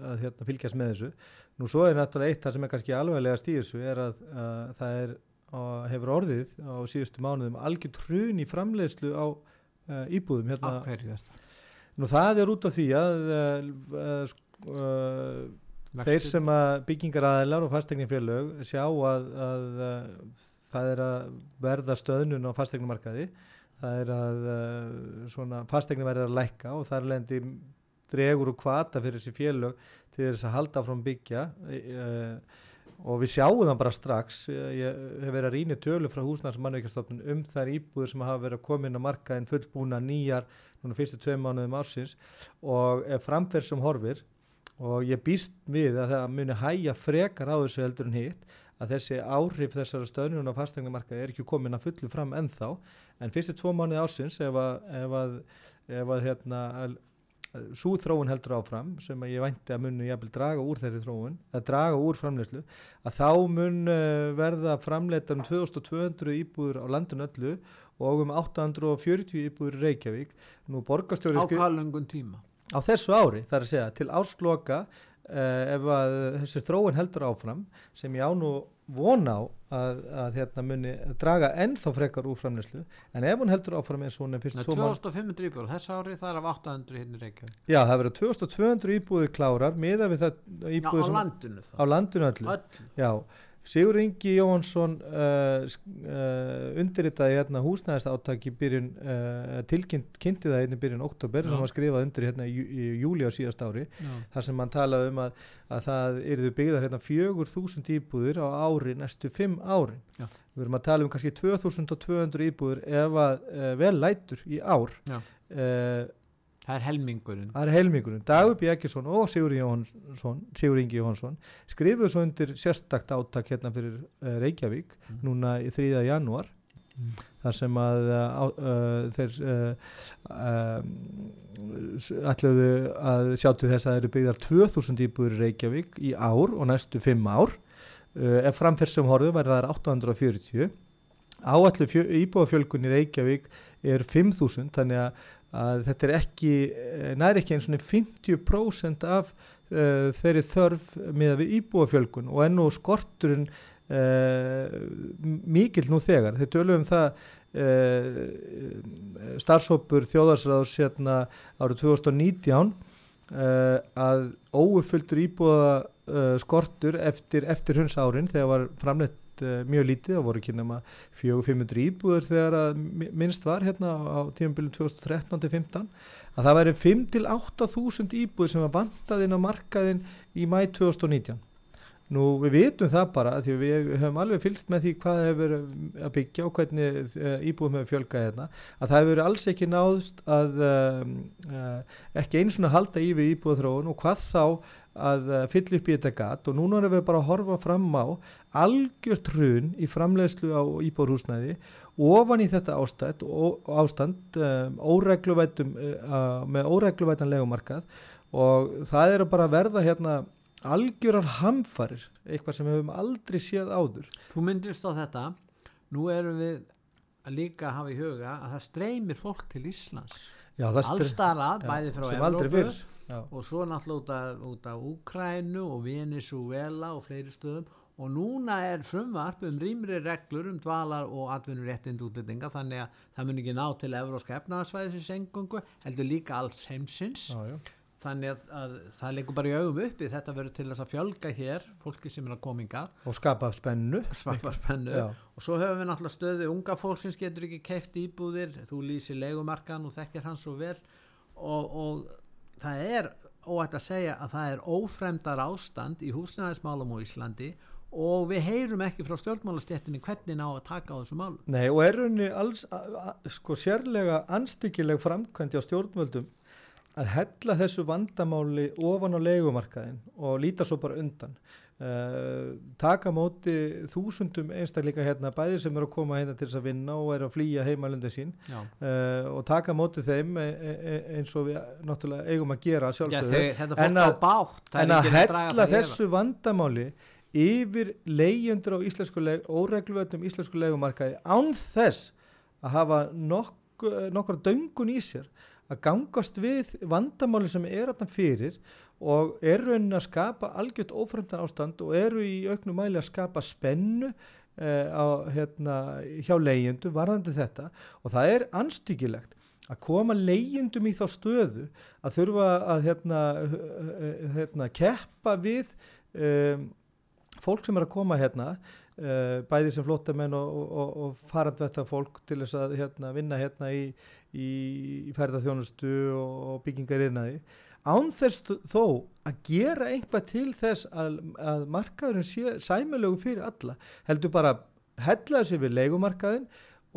að hérna, fylgjast með þessu. Nú svo er náttúrulega eitt það sem er kannski alveglega stíðissu er að, að það er, að hefur orðið á síðustu mánuðum algjör trun í framleiðslu á íbúðum. Hérna, Á hverju þetta? Nú það er út af því að uh, uh, þeir sem að byggingar aðeinar og fastegningfélög sjá að, að uh, það er að verða stöðnun á fastegnumarkaði það er að svona fastegni verður að lækka og það er lendi dregur og kvata fyrir þessi félög til þess að halda frá byggja uh, og við sjáum það bara strax. Ég, hef verið að rýna tölu frá húsnæðsmannveikastofnun um þær íbúður sem hafa verið að koma inn á markaðin fullbúna nýjar núna fyrstu tveim mánuðum ársins. Og framferð sem horfir og ég býst við að það muni hæja frekar á þessu heldur en hitt að þessi áhrif þessara stöðnuna á fastegnumarkaði er ekki komin að fullu fram ennþá. En fyrstu tvo mánuði ársins ef að, ef að, ef að hérna, svo þróun heldur áfram sem að ég vænti að munu jafnvel draga úr þeirri þróun að draga úr framleyslu að þá mun uh, verða framleita um 2200 íbúður á landun öllu og um 840 íbúður í Reykjavík. Nú borgarstjóri á hvaðlöngun tíma? Á þessu ári, þar að segja, til ásloka uh, ef að þessi þróun heldur áfram sem ég á nú vona á að, að hérna muni draga ennþá frekar úr framleyslu en ef hún heldur áfram eins og hún er fyrst Nei, tvo mánuði- 2500 íbúður þess ári það er af 800 hérna í Reykjavík. Já, það verður 2200 íbúðir klárar miða við það Já, íbúðir á landinu á þá landinu öllu. Öll. Já, Sigur Ingi Jóhansson uh, sk- uh, undirritaði hérna húsnæðist átaki byrjun, uh, tilkynnt kynnti það hérna byrjun oktober Já. sem var skrifað undir hérna í, í júli á síðast ári Já. þar sem hann talaði um að, að það yrðu byggðar hérna fjögur þúsund íbúðir á ári næstu fimm árin Já. við erum að tala um kannski 2200 íbúðir ef að vel lætur í ár Já. uh, það er helmingurinn það er helmingurinn, Dagur B. Ekkerson og Sigur, Jóhansson, Sigur Ingi Jóhansson skrifuðu svo undir sérstakt áttak hérna fyrir uh, Reykjavík Mm. núna í 3. janúar Mm. þar sem að uh, uh, þeir ætluðu að sjá til þess að það eru byggðar 2000 íbúður í Reykjavík í ár og næstu 5 ár ef framferðsum horfum verða það 840 áallu íbúðafjölgun í Reykjavík er 5000 þannig að, að þetta er ekki eh, næri ekki eins og 50% af uh, þeirri þörf með við íbúafjölgun og enn og skorturinn uh, mikill nú þegar. Þeir tölum um það uh, starfshópur þjóðarsráðs hérna árið 2019 uh, að óuppfylltur íbúða uh, skortur eftir, eftir hunds árin þegar var framleitt uh, mjög lítið og voru ekki nema 400-500 íbúður þegar að mi- minnst var hérna á tímabilið 2013-15 að það væri 5-8 þúsund íbúður sem var bandað inn á markaðin í mæ 2019 Nú við vitum það bara því við höfum alveg fylgst með því hvað hefur að byggja og hvernig uh, íbúðum hefur fjölgað hérna að það hefur alls ekki náðst að um, uh, ekki einu svona halda í við íbúðaþróun og hvað þá að uh, fylla upp í þetta gat. Og núna erum við bara að horfa fram á algjört hrun í framleiðslu á íbúðarhúsnæði ofan í þetta ástand, ó, ástand uh, með óregluvætan legumarkað og það bara að verða hérna algjörar hamfarir, eitthvað sem við höfum aldrei séð áður. þú myndist á þetta nú erum við að líka hafa í huga að það streymir fólk til Íslands Já, það str- allstar að, Já, bæði frá. Já. og svo náttúrulega út af, Úkrænu og Venezuela og fleiri stöðum og núna er frumvarp um rýmri reglur um dvalar og atvinnuréttind útlendinga þannig að það mun ekki ná til evróska efnaðarsvæðisins engungu heldur líka alls heimsins já. Þannig að, að það leikur bara í augum uppi þetta verður til þess að fjölga hér fólki sem er að kominga Og skapa spennu. sparparspennu Já. og svo höfum við náttúrulega stöðu unga fólksins getur ekki keift íbúðir. Þú lýsir leigumarkan og þekkir hann svo vel. Og, og það er óætt að segja að það er ófremdar ástand í húsnæðismálum á Íslandi og við heyrum ekki frá stjórnmálastjettinni hvernig ná að taka á þessu málum Nei, og er rauninni alls, sko, sérlega anstíkileg framkvæmdi á stjórnvöldum að hella þessu vandamáli ofan á leigumarkaðin og líta svo bara undan. Uh, taka móti þúsundum einstakleika hérna, bæði sem eru að koma hérna til þess að vinna og eru að flýja heimalöndi sín uh, og taka móti þeim e, e, e, eins og við náttúrulega eigum að gera Já sjálfsögðu. En að- bátt en að hella þessu vandamáli yfir leigjendur á íslensku leg, óregluvetum íslensku leigumarkaði án þess að hafa nokk, nokkra döngun í sér að gangast við vandamáli sem er þarna fyrir og eru raunin að skapa algjört ófremdan ástand og eru í auknum mæli að skapa spennu eh, á, hérna, hjá leigjendu varðandi þetta. Og það er anstíkilegt að koma leigjendum í þá stöðu að þurfa að hérna, hérna, keppa við um, fólk sem er að koma hérna bæði sem flóttamenn og, og, og, og farandvetta fólk til þess að hérna, vinna hérna í, í, í ferðarþjónustu og, og byggingar innaði án þess þó- að gera einhvað til þess að, að markaðurinn sé sæmulegu fyrir alla heldur bara hella þessi við leigumarkaðin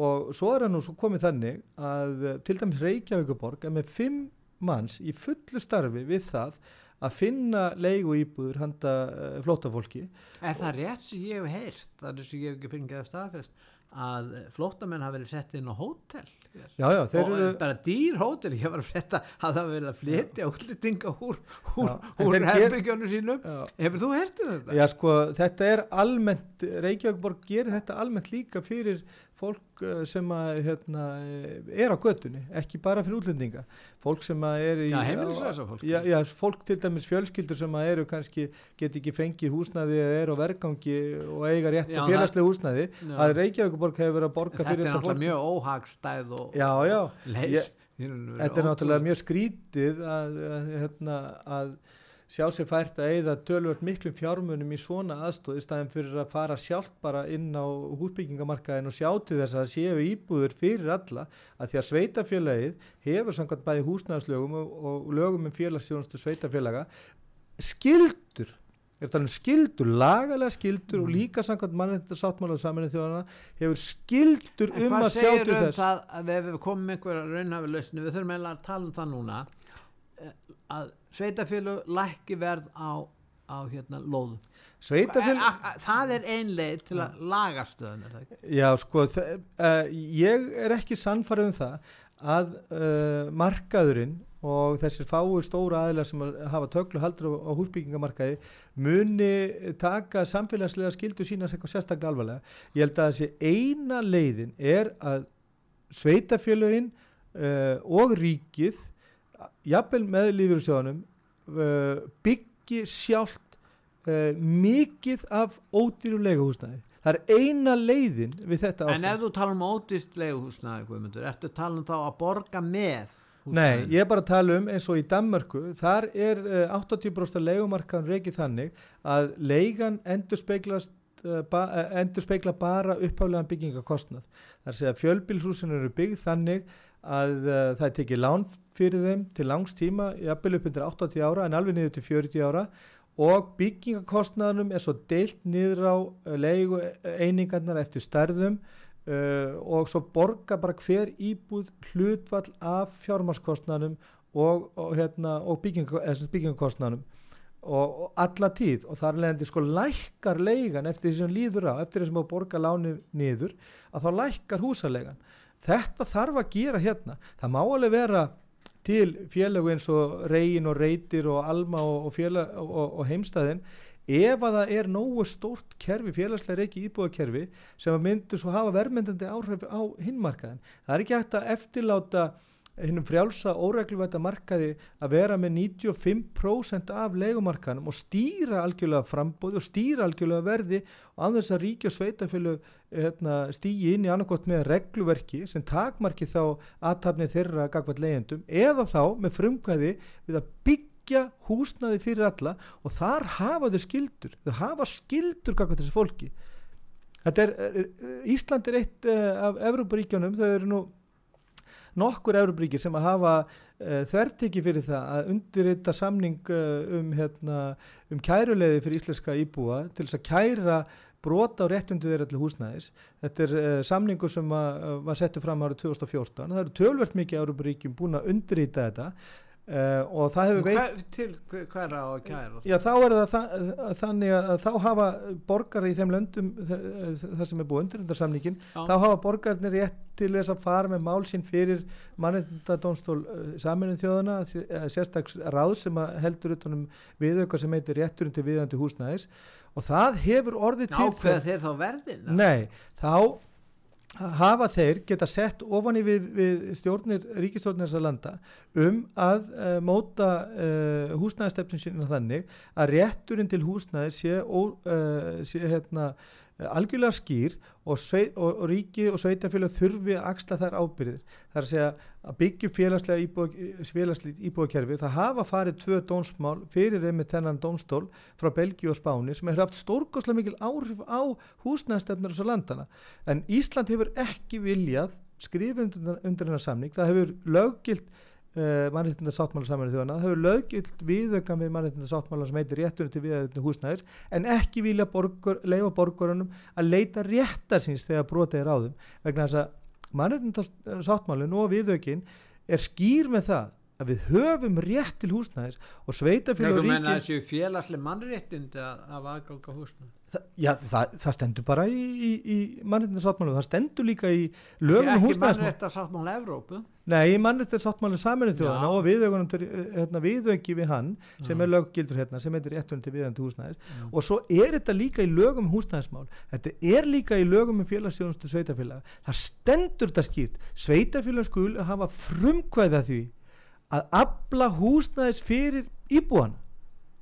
og svo er hann nú svo komið þannig að eh, til dæmis Reykjavíkuborg er með fimm manns í fullu starfi við það að finna leigu íbúður handa uh, flótafólki Er það rétt sem ég hef heyrt, það er sem ég hef ekki fengið að staðfest, að flóttamenn hafa verið sett inn á hótel? Já, já, og eru bara dýr hótel, ég var að frétta að það verið að flytja útlendinga úr, úr, úr þeir ger- herbyggjónu sínum hefur þú hertið þetta? Já sko þetta er almennt, Reykjavíkborg gerir þetta almennt líka fyrir fólk eh, sem að hérna, eh, er á götunni, ekki bara fyrir útlendinga. Fólk sem að er í Já, heimilislausa fólk. já, já, fólk til dæmis fjölskyldur sem að eru kannski, get ekki fengið húsnæði eða er á vergangi og eiga rétt á félagslega húsnæði. Já. að Reykjavíkborg hefur verið að borga þetta fyrir er þetta náttúrulega fólk. mjög óhagstæð og Já, já, Ég- þetta er náttúrulega mjög skrítið að, að, hérna, að sjá sér fært að eigða tölvöld miklum fjármunum í svona aðstóð í staðin fyrir að fara sjálft bara inn á húsbyggingamarkaðin og sjá til þess að séu íbúður fyrir alla að því að sveitafélagið hefur samkvæmt bæði húsnæðarslögum og, og lögum um félagsstjónustu sveitafélaga skildur er um skildur, lagalega skildur og Mm. líka samkvæmt mannreittar sáttmála saminnið þjóðana hefur skildur En um hvað að sjá segir til um þess það að við komum með einhverja raunhafi lausni, við þurfum eiginlega að tala um það núna að sveitafélug lækki verð á, á hérna lóðum. a- Það er ein leið til að laga stöðun, það? Já, sko, uh, ég er ekki sannfarið um það að uh, markaðurinn og þessir fáu stóra aðilar sem að hafa töklu haldur á, á húsbyggingamarkaði muni taka samfélagslega skildu sína sérstaklega alvarlega. Ég held að þessi eina leiðin er að sveitafélögin uh, og ríkið, jafnvel með lífyrirsjóðanum, uh, byggi sjálft uh, mikið af ódýrulegu húsnæði. Það er eina leiðin við þetta En ef þú tala um ódýst leiguhúsnaði, Guðmundur, ertu tala um þá að borga með Nei, húsnæðinu? ég er bara að tala um eins og í Danmörku, þar er uh, 80% leigumarkaðan reikið þannig að leigan endur speiklast ba endur speikla bara upphaflegan byggingakostnað. Það er að fjölbílshúsin eru byggð þannig að uh, það er tekið lán fyrir þeim til langs tíma, jafnvel upp undir 80 ára en alveg niður til 40 ára og byggingakostnaðanum er svo deilt niður á uh, leigu einingarnar eftir stærðum uh, og svo borga bara hver íbúð hlutvall af fjármarskostnaðanum og, og, hérna, og byggingakostnaðanum og, og alla tíð og þar leðandi sko lækkar leigan eftir því sem líður á, eftir því sem að borga láni niður, að þá lækkar húsalegan. Þetta þarf að gera hérna. Það má alveg vera til félögu eins og reygin og reytir og alma og, og, félag, og, og heimstæðin ef að það er nógu stórt kerfi, félagslega reiki íbúðakerfi sem myndur svo hafa verðmyndandi áhrif á hinmarkaðin. Það er ekki hægt að eftirláta hinnum frjálsa óregluvæta markaði að vera með 95% af leigumarkaðinum og stýra algjörlega frambóði og stýra algjörlega verði og að þess að ríki og sveitafélög hérna, stýji inn í annarkot með regluverki sem takmarki þá aðtapnið þeirra gagvært leigendum eða þá með frumkvæði við að byggja húsnaði fyrir alla og þar hafa þau skildur þau hafa skildur gagvært þessi fólki. Er, er- Ísland er eitt uh, af Evróparíkjónum, þau eru nú nokkur Evróparíkir sem að hafa uh, þvertiki fyrir það að undirrita samning uh, um, hérna, um kæruleiði fyrir íslenska íbúa til þess að kæra brota á réttundu þeirra til húsnæðis. Þetta er uh, samningur sem að, var settu fram árið 2014. Það eru tölvert mikið Evróparíkjum búin að undirrita þetta uh, og það hefur veit Hver, til hver, hver á að kæra? Já, þá er það þa þannig að þá hafa borgar í þeim löndum þar sem er búið undirundarsamningin Já. þá hafa borgarnir rétt til þess að fara með mál sín fyrir mannendadónstól saminuð þjóðana sérstaks ráð sem að heldur utanum viðauka sem heitir rétturinn til viðandi húsnæðis og það hefur orðið til Ákveða þeir þá verðin? Nei, þá hafa þeir geta sett ofan í við, við stjórnir, ríkistjórnir þessar landa um að uh, móta uh, húsnæðistefnum sína þannig að rétturinn til húsnæði sé, ó, uh, sé hérna, algjörlega skýr og, svei, og, og ríki og sveitafélag þurfi að axla þær ábyrðir. Það er að segja að byggja félagslega íbúa, íbúakerfi. Það hafa farið tvö dómsmál fyrir einmitt þennan dómstól frá Belgíu og Spáni sem hefur haft stórkoslega mikil áhrif á húsnæðstefnur þessar landana. En Ísland hefur ekki viljað skrifa undir, undir hennar samning. Það hefur löggilt uh, mannréttinda sáttmála saman þjóðana. Það hefur löggilt viðauka með mannréttinda sáttmála sem heitir rétturinn til viðauka húsnæðis en ekki vilja borgur, leifa borgurunum að leita réttar síns þegar brotið er á þeim vegna þess að mannréttinda sáttmálin og viðaukin er skýr með það að við höfum rétt til húsnæðis og sveitafélag og ríki þessu félagslega mannréttindi að hafa aðganga það, já, það, það stendur bara í, í, í mannréttindasáttmálu, það stendur líka í lögum um Ekki húsnæðismál. mannrétta sáttmála Evrópu. Nei, mannréttindasáttmálu saminu þjóðana Já. og viðaugunum hérna, viðauki við hann sem Já. er löggildur hérna, sem heitir réttunum til viðandi húsnæðis. Já. og svo er þetta líka í lögum um húsnæðismál. Þetta er líka í lögum um félagsstjónustu sveitafélaga það stendur þetta skýrt. Sveitafélag skul hafa frumkvæða því að afla húsnæðis fyrir íbúana.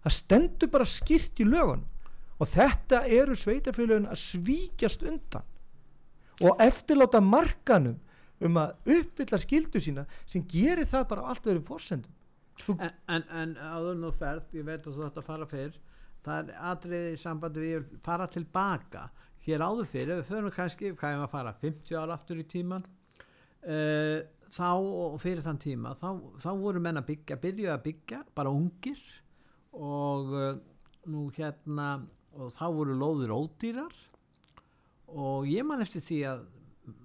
Það stendur bara skýrt í lögunum og þetta eru sveitafélagin að svíkjast undan. Og eftirláta markanum um að uppfylla skildu sína sem gerir það bara á allt öðrum forsendum. En, en, en áður nú ferð, ég veit að þú ætti að fara fyrr það er atriði í sambandi við að fara tilbaka. Hér áður fyrir, við förum kannski hvað er að fara 50 ára aftur í tíman uh, þá og fyrir þann tíma, þá, þá voru menn að byggja byrjuðu að byggja, bara ungir. Og uh, nú hérna og þá voru lóðir ódýrar. Og ég man eftir því að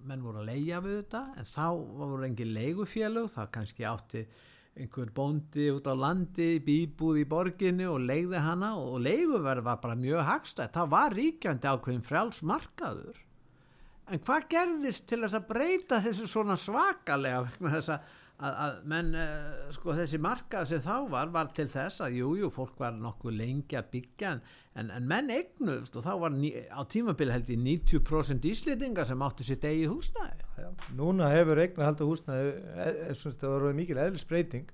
menn voru að leia við þetta en þá voru engin leigufélög það kannski átti einhver bóndi út á landi bíbúð í borginni og leigði hana og leiguverð var bara mjög hagstætt. Það var ríkjandi ákveðin frjálsmarkaður en hvað gerðist til þess að breyta þessu svona svakalega vegna þess að, að, að menn uh, sko þessi markað sem þá var var til þess að jújú jú, fólk var nokkuð lengi að byggja en, en, en menn eignuðst og þá var ný, á tímabili held í 90% íslendinga sem áttu sitt eigi húsnæði. Já, núna hefur eignar halda húsnæði e, e, það var mikil eðlisbreyting.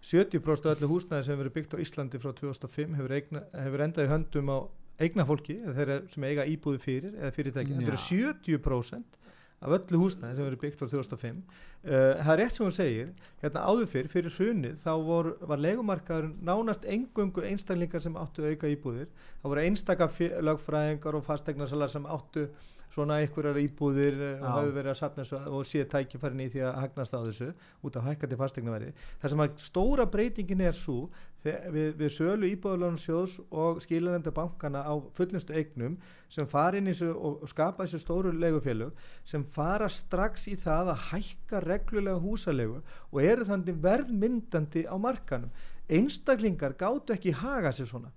70% af öllu húsnæði sem verið byggt á Íslandi frá 2005 hefur, eigna, hefur endað í höndum á eignafólki þeirra sem eiga íbúði fyrir eða fyrirtæki, þetta eru 70% af öllu húsnæði sem verið byggt frá 2005 uh, það er rétt sem hún segir hérna áður fyrr, fyrir hrunið þá vor, var legumarkaður nánast engöngu einstaklingar sem áttu auka íbúðir það voru einstaka lögfræðingar og fastegnasalar sem áttu svona einhverjar íbúðir eh, og hafi verið að þessu og sé tækifærin í því að hagnast á þessu út af hækkandi fastegnaverði. Það sem að stóra breytingin er svo við, við sölu íbúðalónum sjóðs og skilanenda bankana á fullnustu eignum sem fara inn í þessu og skapa þessu stóru legufélög sem fara strax í það að hækka reglulega húsalegu og eru þannig verðmyndandi á markanum. Einstaklingar gátu ekki haga sér svona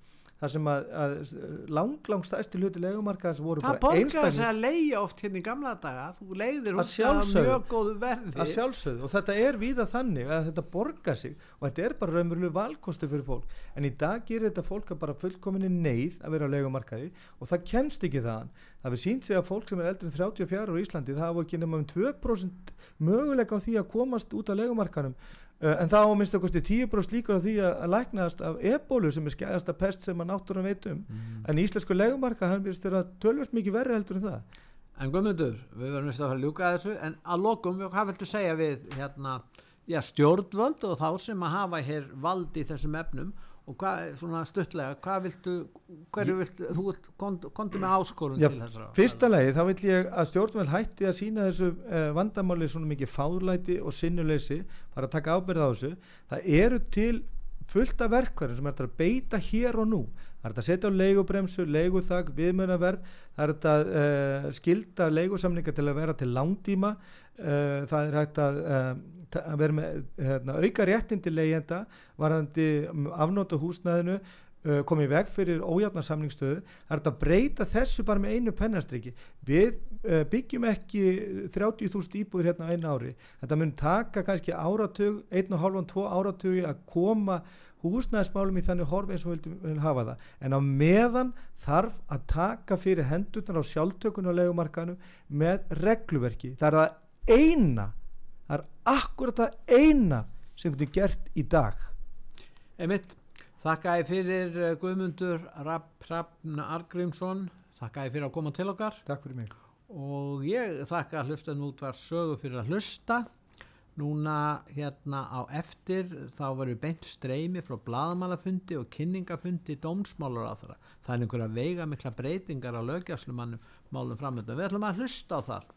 þar sem að, að lang, lang stæsti hluti legumarkaðans voru Það bara borgar einstaklingar þess að leia oft hérna í gamla daga, þú leiðir út að mjög góðu verði. Að sjálfsögðu. Og þetta er víða þannig að þetta borgar sig. Og þetta er bara raunveruleg valkostu fyrir fólk. En í dag gerir þetta fólk að bara fullkominni neyð að vera á legumarkaði og það kemst ekki þaðan. Það við sínt sig að fólk sem er eldri en 34 á Íslandi það hafa ekki nema um 2% möguleika á því að komast út á legumarkanum Uh, en það á minnst að kosti 10% líkur á því að, að læknaðast af ebólu sem er skæðasta pest sem að náttúrum veit um Mm. en íslensku legumarka hann virðist vera tölvert mikið verri heldur en það En Guðmundur, við verðum að ljúka að þessu en að lokum, hvað viltu segja við hérna, já, stjórnvöld og þá sem að hafa hér vald í þessum efnum og hvað, svona stuttlega, hvað viltu hverju viltu, þú vilt, kontu með áskorun Já, til þessara Fyrsta lagi þá vil ég að stjórnveld hætti að sína þessu uh, vandamáli svona mikið fálæti og sinnuleysi bara að taka ábyrð á þessu. Það eru til fullt af verkværum sem er hægt að beita hér og nú. Það er hægt að setja á leigubremsu, leiguþag viðmjönaverð, það er hægt að uh, skilda leigusamninga til að vera til langtíma uh, það er hægt að, að vera með hérna, auka réttin til leigjenda varðandi afnóta húsnæðinu uh, komið veg fyrir ójafna samningstöðu það er hægt að breyta þessu bara með einu pennastriki. Við uh, byggjum ekki 30.000 íbúður hérna á einu ári. Þetta mun taka kannski áratug einn og hálfan, tvo áratugi að koma húsnæðismálum í þannig horfi eins og við hafa það. En á meðan þarf að taka fyrir hendurnar á sjálftökun og legumarkanum með regluverki. Það er það eina það er akkurat það eina sem getur gert í dag. Einmitt, þakka ég fyrir eh, Guðmundur Rapp Rappn Argrímsson þakka ég fyrir að koma til okkar. Takk fyrir mig. Og ég þakka hlustan út var sögu fyrir að hlusta. Núna hérna á eftir þá verður beint streymi frá bladamalafundi og kynningafundi dómsmálar á þeirra það er einhverja veiga mikla breytingar á lögjastlumannum málum framönda við ætlum að hlusta á það